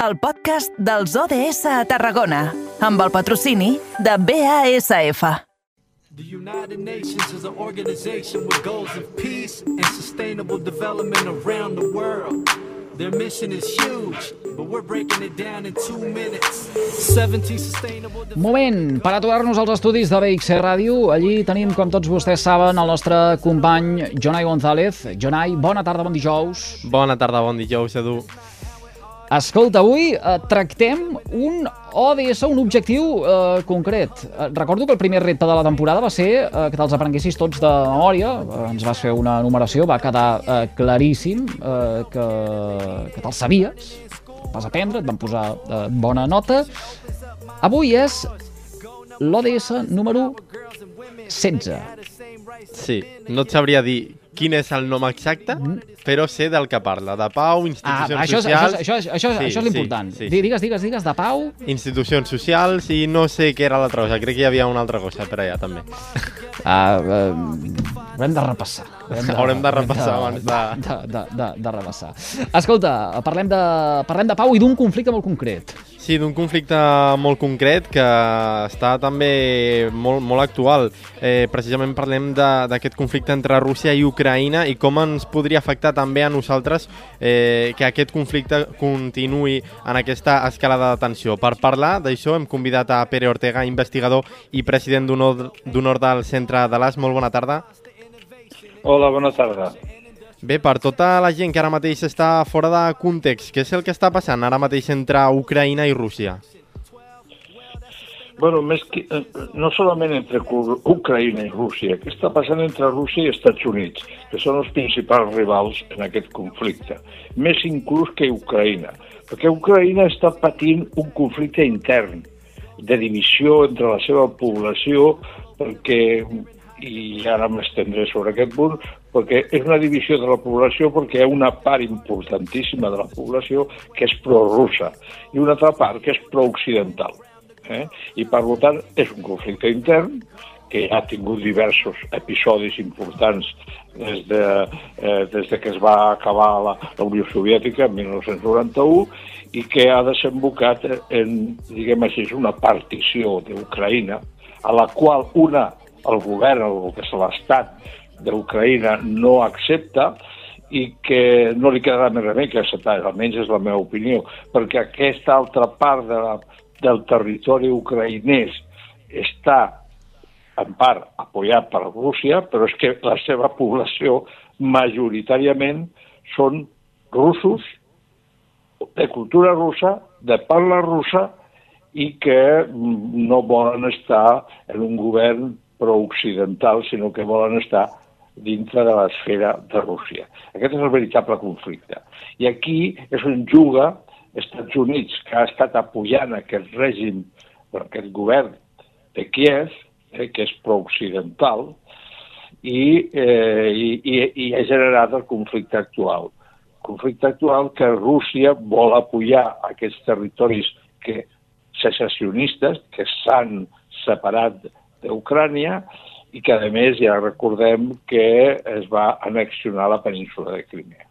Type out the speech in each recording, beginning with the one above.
el podcast dels ODS a Tarragona, amb el patrocini de BASF. The United Nations is an organization with goals of peace and sustainable development around the world. Their mission is huge, but we're breaking it down in two minutes. 17 sustainable Moment per aturar-nos als estudis de BXC Ràdio. Allí tenim, com tots vostès saben, el nostre company Jonai González. Jonai, bona tarda, bon dijous. Bona tarda, bon dijous, Edu. Escolta, avui eh, tractem un ODS, un objectiu eh, concret. Eh, recordo que el primer repte de la temporada va ser eh, que te'ls aprenguessis tots de memòria, eh, ens vas fer una numeració, va quedar eh, claríssim eh, que, que te'ls sabies, vas aprendre, et van posar eh, bona nota. Avui és l'ODS número 16. Sí, no et sabria dir quin és el nom exacte, però sé del que parla. De pau, Ah, institucions això, és- socials... això, això, això, Sí, això és l'important. sí, sí, Di- sí. Digues, digues, digues, de pau... Institucions socials i no sé què era l'altra cosa. Crec que hi havia una altra cosa per allà, també. Ah, eh, haurem de repassar. Haurem de repassar abans de- De, de, de, de repassar. Escolta, parlem de, parlem de pau i d'un conflicte molt concret. Sí, d'un conflicte molt concret que està també molt, molt actual. Eh, precisament parlem d'aquest conflicte entre Rússia i Ucraïna i com ens podria afectar també a nosaltres eh, que aquest conflicte continuï en aquesta escalada de tensió. Per parlar d'això hem convidat a Pere Ortega, investigador i president d'honor del Centre de l'AS. Molt bona tarda. Hola, bona tarda. Bé, per tota la gent que ara mateix està fora de context, què és el que està passant ara mateix entre Ucraïna i Rússia? Bueno, més que, eh, no solament entre Ucraïna i Rússia, què està passant entre Rússia i Estats Units, que són els principals rivals en aquest conflicte, més inclús que Ucraïna, perquè Ucraïna està patint un conflicte intern de divisió entre la seva població, perquè, i ara m'estendré sobre aquest punt, perquè és una divisió de la població perquè hi ha una part importantíssima de la població que és prorussa i una altra part que és prooccidental. Eh? I per tant és un conflicte intern que ha tingut diversos episodis importants des de, eh, des de que es va acabar la, la Unió Soviètica en 1991 i que ha desembocat en, diguem així, una partició d'Ucraïna a la qual una, el govern, el que és l'Estat d'Ucraïna, no accepta i que no li quedarà més remei que acceptar, almenys és la meva opinió, perquè aquesta altra part de la, del territori ucraïnès està en part apoyat per Rússia, però és que la seva població majoritàriament són russos, de cultura russa, de parla russa, i que no volen estar en un govern prooccidental, sinó que volen estar dintre de l'esfera de Rússia. Aquest és el veritable conflicte. I aquí és on juga Estats Units, que ha estat apoyant aquest règim, aquest govern de Kiev, eh, que és prooccidental, i, eh, i, i, i ha generat el conflicte actual. Conflicte actual que Rússia vol apoyar aquests territoris que secessionistes que s'han separat d'Ucrània i que, a més, ja recordem que es va annexionar la península de Crimea.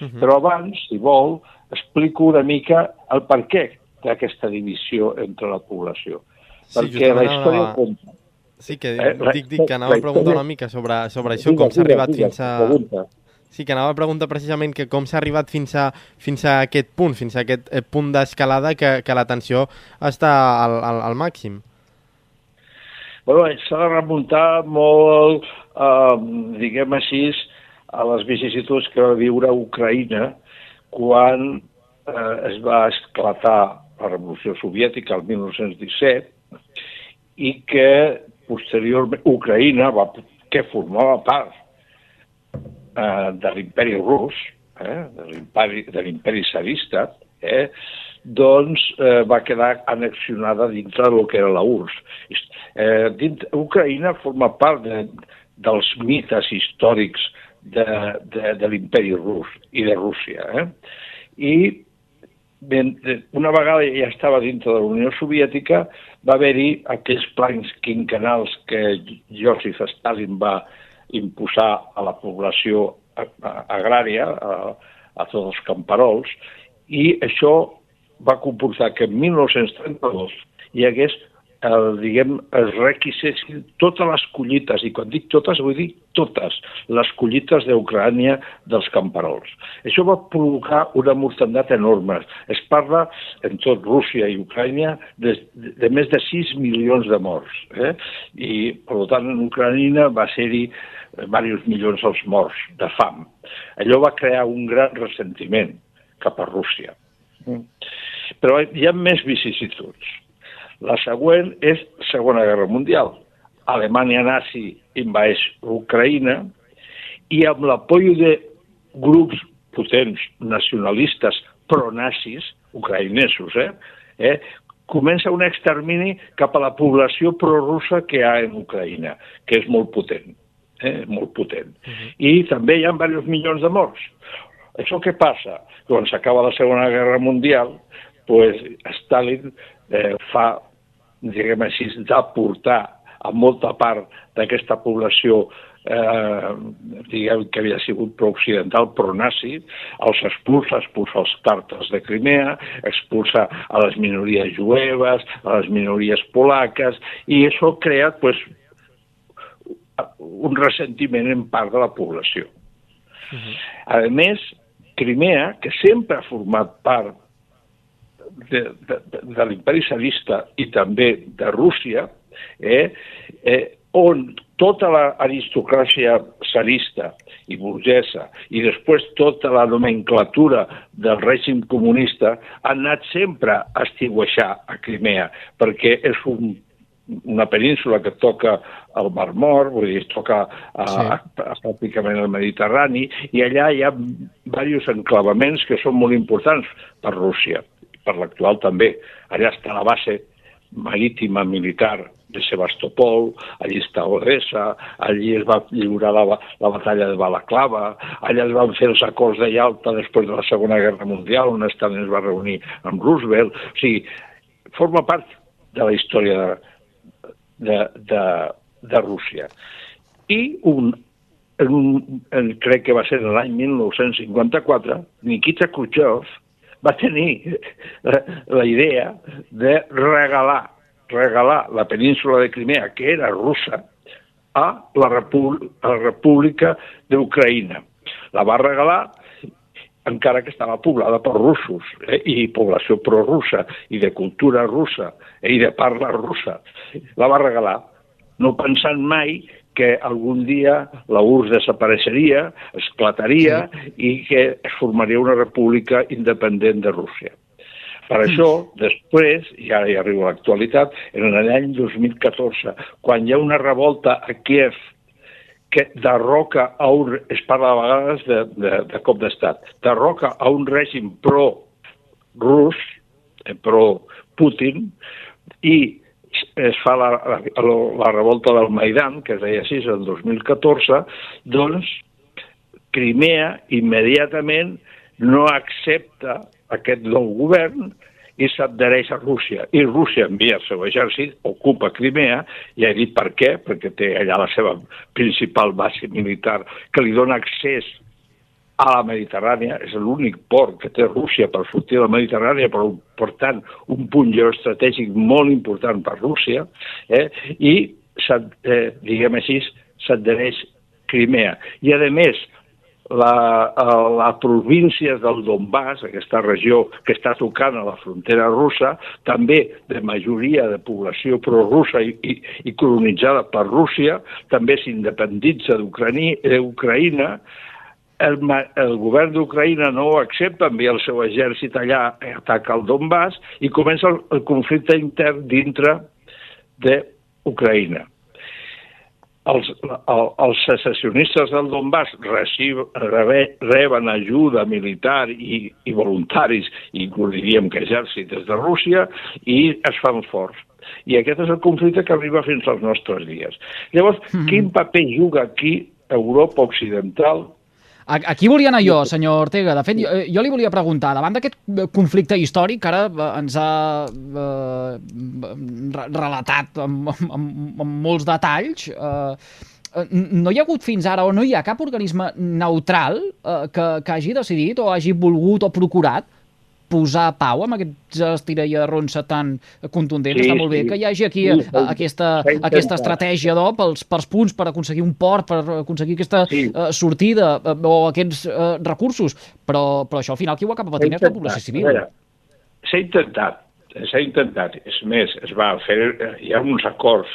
Uh -huh. Però abans, si vol, explico una mica el per què d'aquesta divisió entre la població. Sí, Perquè la història anava- compta. Sí, que Eh, dic, dic que anava a preguntar una mica sobre, sobre això, com s'ha arribat fins a... pregunta. Sí, que anava a preguntar precisament que com s'ha arribat fins a, fins a aquest punt, fins a aquest eh, punt d'escalada que, que la tensió està al, al, al màxim. Bueno, s'ha de remuntar molt, eh, diguem així, a les vicissituds que va viure Ucraïna quan eh, es va esclatar la Revolució Soviètica el 1917 i que posteriorment Ucraïna, va, que formava part eh, de l'imperi rus, eh, de l'imperi zarista, eh, doncs eh, va quedar annexionada dintre del que era la URSS. Eh, dintre, Ucraïna forma part de, dels mites històrics de, de, de l'imperi rus i de Rússia. Eh? I ben, una vegada ja estava dintre de la Unió Soviètica, va haver-hi aquells plans quinquenals que Joseph Stalin va imposar a la població agrària, a, a tots els camperols, i això va comportar que en 1932 hi hagués el, diguem, es requisessin totes les collites, i quan dic totes vull dir totes les collites d'Ucrània dels camperols. Això va provocar una mortandat enorme. Es parla, en tot Rússia i Ucrània, de, de més de 6 milions de morts. Eh? I, per tant, en Ucrània va ser-hi diversos milions els morts de fam. Allò va crear un gran ressentiment cap a Rússia. Però hi ha més vicissituds. La següent és Segona Guerra Mundial. Alemanya nazi invadeix Ucraïna i amb l'apoyo de grups potents nacionalistes pronazis, ucraïnesos, eh, eh, comença un extermini cap a la població prorussa que hi ha en Ucraïna, que és molt potent, eh, molt potent. Uh -huh. I també hi ha diversos milions de morts. Això què passa? Quan s'acaba la Segona Guerra Mundial, pues, Stalin eh, fa diguem així, d'aportar a molta part d'aquesta població eh, diguem que havia sigut pro-occidental, pro-nazi, els expulsa, expulsa els tàrtars de Crimea, expulsa a les minories jueves, a les minories polaques, i això ha creat pues, un ressentiment en part de la població. Uh -huh. A més, Crimea, que sempre ha format part de, de, de l'imperi zarista i també de Rússia, eh, eh, on tota l'aristocràcia zarista i burgesa i després tota la nomenclatura del règim comunista han anat sempre a estigueixar a Crimea, perquè és un, una península que toca el Mar Mort, vull dir, toca a, sí. a, a, pràcticament el Mediterrani, i allà hi ha diversos enclavaments que són molt importants per Rússia per l'actual també. Allà està la base marítima militar de Sebastopol, allí està Odessa, allí es va lliurar la, la batalla de Balaclava, allà es van fer els acords de Yalta després de la Segona Guerra Mundial, on Stalin es va reunir amb Roosevelt. O sigui, forma part de la història de, de, de, de Rússia. I un, un, en, crec que va ser l'any 1954, Nikita Khrushchev va tenir la, la idea de regalar, regalar la península de Crimea, que era russa, a la, República, a la República d'Ucraïna. La va regalar encara que estava poblada per russos eh, i població prorussa i de cultura russa eh, i de parla russa. La va regalar, no pensant mai que algun dia la URSS desapareixeria, esclataria sí. i que es formaria una república independent de Rússia. Per això, després, i ara ja arriba a l'actualitat, en l'any 2014, quan hi ha una revolta a Kiev que derroca a un... es parla a vegades de, de, de cop d'estat, derroca a un règim pro-rus, eh, pro-Putin, i es fa la, la, la revolta del Maidan, que es deia així, el 2014, doncs Crimea immediatament no accepta aquest nou govern i s'adhereix a Rússia. I Rússia envia el seu exèrcit, ocupa Crimea, i ha dit per què, perquè té allà la seva principal base militar que li dona accés a la Mediterrània, és l'únic port que té Rússia per sortir de la Mediterrània, però per tant un punt geoestratègic molt important per Rússia, eh? i, eh, diguem així, s'adhereix Crimea. I a més, la, la província del Donbass, aquesta regió que està tocant a la frontera russa, també de majoria de població prorussa i, i, i colonitzada per Rússia, també s'independitza d'Ucraïna, el, el govern d'Ucraïna no ho accepta, envia el seu exèrcit allà, ataca el Donbass i comença el, el conflicte intern dintre d'Ucraïna. Els, el, els secessionistes del Donbass recib, rebe, reben ajuda militar i, i voluntaris, inclús diríem que exèrcit des de Rússia, i es fan forts. I aquest és el conflicte que arriba fins als nostres dies. Llavors, mm -hmm. quin paper juga aquí Europa Occidental Aquí volia anar jo, senyor Ortega. De fet, jo, eh, jo li volia preguntar, davant d'aquest eh, conflicte històric que ara eh, ens ha eh, relatat amb, amb, amb molts detalls, eh, no hi ha hagut fins ara o no hi ha cap organisme neutral eh, que, que hagi decidit o hagi volgut o procurat posar pau amb aquests estira i arronsa tan contundents? Sí, Està molt bé sí. que hi hagi aquí Sí, eh, s'ha- aquesta, aquesta estratègia no? pels, pels punts per aconseguir un port, per aconseguir aquesta Sí. eh, sortida eh, o aquests eh, recursos, però, però això al final qui ho acaba patint és la població civil. A S'ha intentat, s'ha intentat. És més, es va fer, eh, hi ha uns acords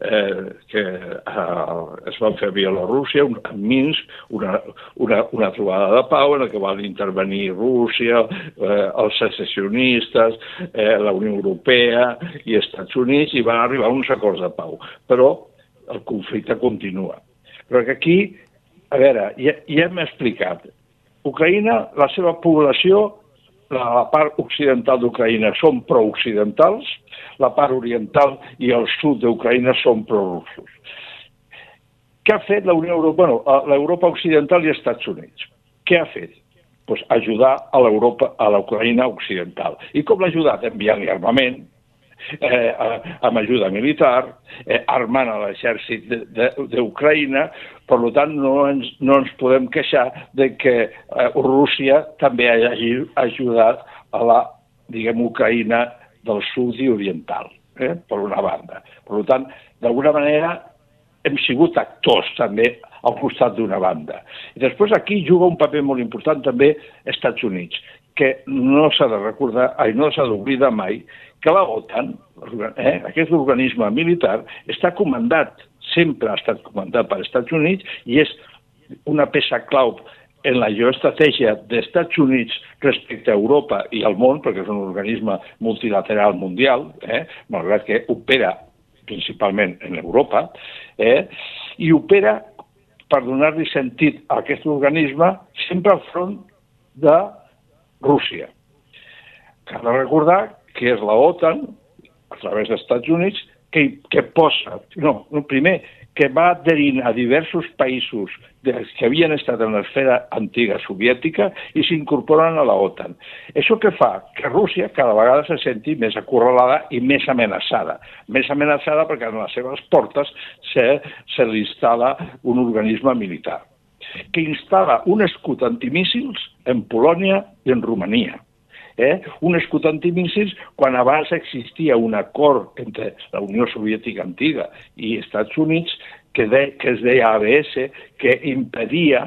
eh, que eh, es van fer a Bielorússia, un, a Minsk, una, una, una trobada de pau en la que van intervenir Rússia, eh, els secessionistes, eh, la Unió Europea i Estats Units, i van arribar a uns acords de pau. Però el conflicte continua. Però que aquí, a veure, ja, ja hem explicat, Ucraïna, la seva població, la, la part occidental d'Ucraïna són pro-occidentals, la part oriental i el sud d'Ucraïna són pro-russos. Què ha fet la Unió Europea? Bueno, a l'Europa occidental i els Estats Units. Què ha fet? Pues ajudar a l'Europa, a l'Ucraïna occidental. I com l'ha ajudat? Enviant-li armament, eh, amb ajuda militar, eh, armant a l'exèrcit d'Ucraïna, per tant no ens, no ens podem queixar de que eh, Rússia també hagi ajudat a la, diguem, Ucraïna del sud i oriental, eh, per una banda. Per tant, d'alguna manera hem sigut actors també al costat d'una banda. I després aquí juga un paper molt important també Estats Units, que no s'ha de recordar, ai, no s'ha d'oblidar mai que la OTAN, eh, aquest organisme militar, està comandat, sempre ha estat comandat per Estats Units i és una peça clau en la geoestratègia dels Estats Units respecte a Europa i al món, perquè és un organisme multilateral mundial, eh, malgrat que opera principalment en Europa, eh, i opera per donar-li sentit a aquest organisme sempre al front de Rússia. Cal recordar que és la OTAN, a través dels Estats Units, que, que posa, no, no, primer, que va adherint a diversos països que havien estat en l'esfera antiga soviètica i s'incorporen a la OTAN. Això que fa? Que Rússia cada vegada se senti més acorralada i més amenaçada. Més amenaçada perquè en les seves portes se, se li instal·la un organisme militar que instal·la un escut antimíssils en Polònia i en Romania eh? un escut antimíssils quan abans existia un acord entre la Unió Soviètica antiga i Estats Units que, de, que es deia ABS, que impedia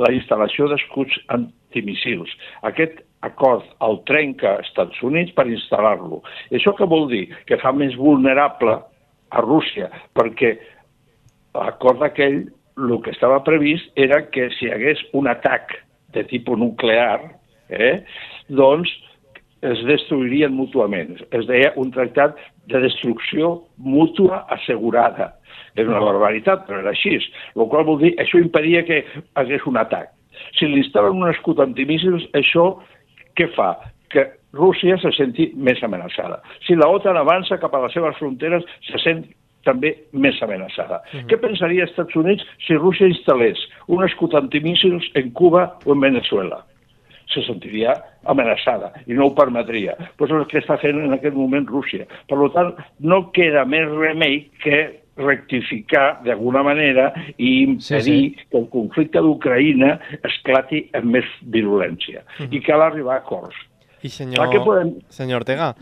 la instal·lació d'escuts antimíssils. Aquest acord el trenca Estats Units per instal·lar-lo. Això què vol dir? Que fa més vulnerable a Rússia, perquè l'acord aquell, el que estava previst era que si hi hagués un atac de tipus nuclear, eh, doncs es destruirien mútuament. Es deia un tractat de destrucció mútua assegurada. És una barbaritat, però era així. El qual vol dir, això impedia que hagués un atac. Si li instal·len un escut antimíssils, això què fa? Que Rússia se senti més amenaçada. Si la OTAN avança cap a les seves fronteres, se sent també més amenaçada. Uh -huh. Què pensaria els Estats Units si Rússia instal·lés un escut antimíssils en Cuba o en Venezuela? se sentiria amenaçada i no ho permetria. Però és el que està fent en aquest moment Rússia. Per tant, no queda més remei que rectificar d'alguna manera i impedir Sí, sí. que el conflicte d'Ucraïna esclati amb més virulència. Uh -huh. I cal arribar a acords. I senyor, Clar, què podem- senyor Ortega,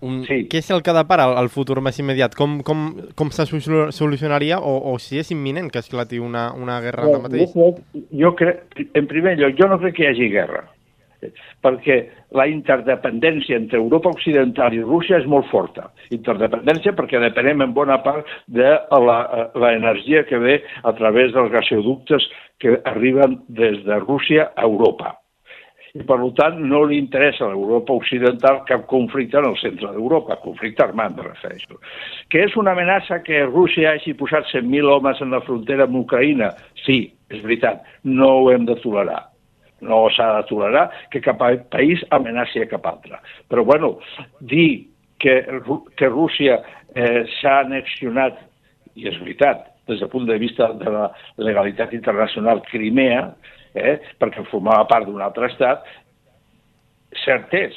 un, Sí. què és el que depara el, el futur més immediat? Com, com, com se solu- solucionaria o, o si és imminent que esclati una, una guerra ara mateix? Jo crec, jo crec, en primer lloc, jo no crec que hi hagi guerra, perquè la interdependència entre Europa Occidental i Rússia és molt forta. Interdependència perquè depenem en bona part de l'energia que ve a través dels gasoductes que arriben des de Rússia a Europa. I, per tant, no li interessa a l'Europa Occidental cap conflicte en el centre d'Europa, conflicte armat, me refereixo. Que és una amenaça que Rússia hagi posat 100.000 homes en la frontera amb Ucraïna? Sí, és veritat, no ho hem de tolerar. No s'ha de tolerar que cap país amenaci a cap altre. Però, bueno, dir que, que Rússia eh, s'ha anexionat, i és veritat, des del punt de vista de la legalitat internacional, Crimea, eh, perquè formava part d'un altre estat, cert és,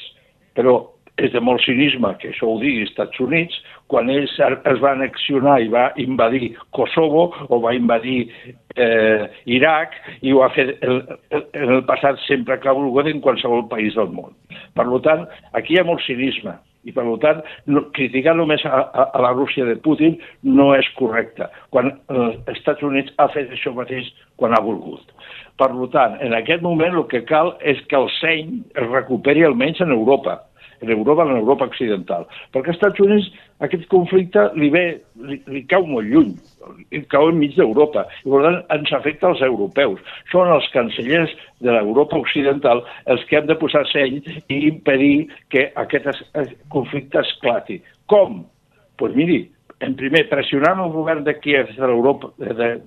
però és de molt cinisme que això ho digui Estats Units, quan ells es va anexionar i va invadir Kosovo o va invadir eh, Iraq i ho ha fet el, el, el passat sempre que ha volgut en qualsevol país del món. Per tant, aquí hi ha molt cinisme i per tant no, criticar només a, a, a la Rússia de Putin no és correcte, quan els Estats Units ha fet això mateix quan ha volgut. Per tant, en aquest moment el que cal és que el seny es recuperi almenys en Europa en Europa, en Europa occidental. Perquè als Estats Units aquest conflicte li ve, li, li cau molt lluny, li cau enmig d'Europa, i per tant ens afecta als europeus. Són els cancellers de l'Europa occidental els que han de posar seny i impedir que aquest es, es, conflicte esclati. Com? Doncs pues miri, en primer, pressionant el govern de Kiev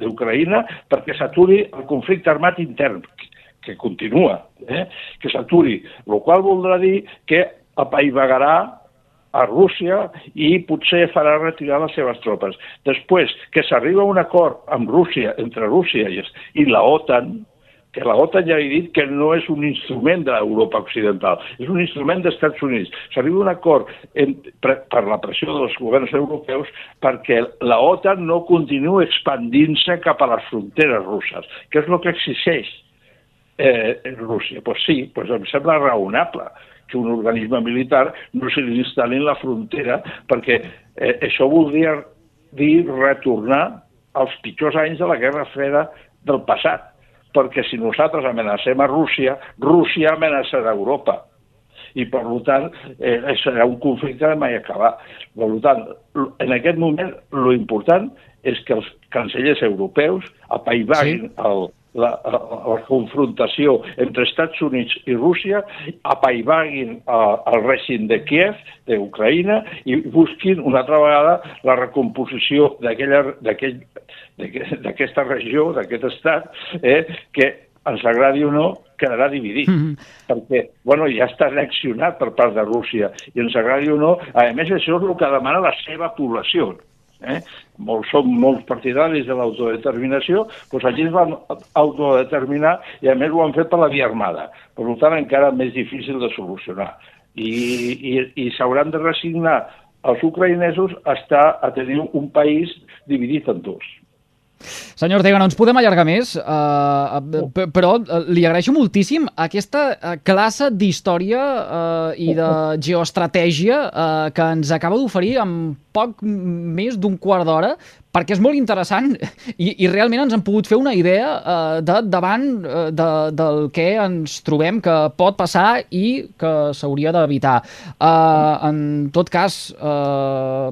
d'Ucraïna perquè s'aturi el conflicte armat intern, que continua, eh? que s'aturi, el qual voldrà dir que apaivagarà a Rússia i potser farà retirar les seves tropes. Després, que s'arriba a un acord amb Rússia, entre Rússia i, i la OTAN, que la OTAN ja ha dit que no és un instrument de l'Europa occidental, és un instrument dels Estats Units. S'arriba un acord en, per, per la pressió dels governs europeus perquè la OTAN no continuï expandint-se cap a les fronteres russes, que és el que exigeix eh, Rússia. Doncs pues sí, pues em sembla raonable que un organisme militar no se li instal·li en la frontera, perquè eh, això voldria dir retornar als pitjors anys de la Guerra Freda del passat, perquè si nosaltres amenacem a Rússia, Rússia amenaçarà Europa i per tant eh, serà un conflicte de mai acabar. Per tant, en aquest moment, lo important és que els cancellers europeus apaivaguin sí. el, la, la, la confrontació entre Estats Units i Rússia, apaivaguin el règim de Kiev, d'Ucraïna, i busquin una altra vegada la recomposició d'aquesta regió, d'aquest estat, eh, que ens agradi o no, quedarà dividit, mm -hmm. perquè bueno, ja està reaccionat per part de Rússia, i ens agradi o no, a més això és el que demana la seva població, eh? Molt, som molts partidaris de l'autodeterminació, doncs allí es van autodeterminar i a més ho han fet per la via armada. Per tant, encara més difícil de solucionar. I, i, i s'hauran de resignar els ucraïnesos a estar a tenir un país dividit en dos. Senyor Ortega, no ens podem allargar més, uh, però uh, li agraeixo moltíssim aquesta uh, classe d'història uh, i de geoestratègia uh, que ens acaba d'oferir en poc més d'un quart d'hora, perquè és molt interessant i, i realment ens han pogut fer una idea uh, de davant uh, de, del que ens trobem que pot passar i que s'hauria d'evitar. Uh, en tot cas, uh,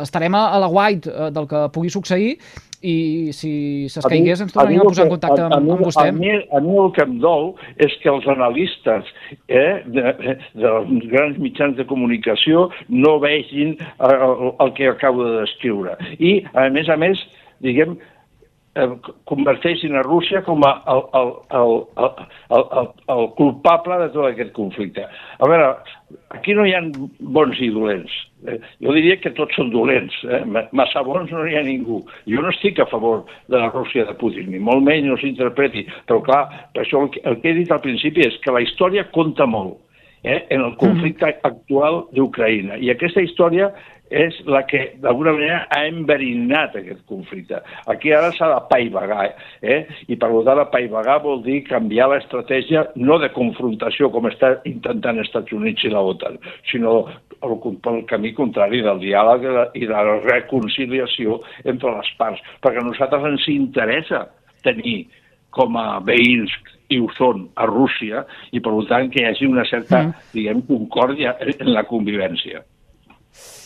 estarem a, a la white uh, del que pugui succeir i si s'escaigués ens tornaríem a, a posar en contacte amb, amb vostè. A mi, a mi el que em dol és que els analistes eh, de, dels grans mitjans de comunicació no vegin eh, el, el que acabo de descriure. I, a més a més, diguem, eh, converteixin a Rússia com a el, el, el, el, el, el, culpable de tot aquest conflicte. A veure, aquí no hi ha bons i dolents. Eh, jo diria que tots són dolents. Eh? Massa bons no hi ha ningú. Jo no estic a favor de la Rússia de Putin, ni molt menys no s'interpreti. Però clar, per això el que, el que he dit al principi és que la història compta molt eh, en el conflicte actual d'Ucraïna. I aquesta història és la que d'alguna manera ha enverinat aquest conflicte. Aquí ara s'ha de paivagar, eh? i per tant paivagar vol dir canviar l'estratègia no de confrontació com està intentant els Estats Units i la OTAN, sinó el, el camí contrari del diàleg i de la reconciliació entre les parts, perquè a nosaltres ens interessa tenir com a veïns i ho són a Rússia, i per tant que hi hagi una certa, mm. diguem, concòrdia en la convivència.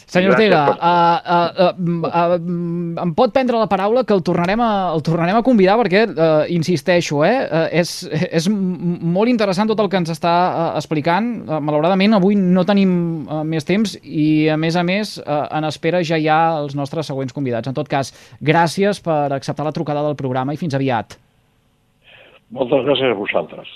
Senyor Ortega, uh, uh, uh, uh, em pot prendre la paraula que el tornarem a, el tornarem a convidar perquè, uh, insisteixo, eh, uh, és, és molt interessant tot el que ens està uh, explicant. Uh, malauradament, avui no tenim uh, més temps i, a més a més, uh, en espera ja hi ha els nostres següents convidats. En tot cas, gràcies per acceptar la trucada del programa i fins aviat. Moltes gràcies a vosaltres.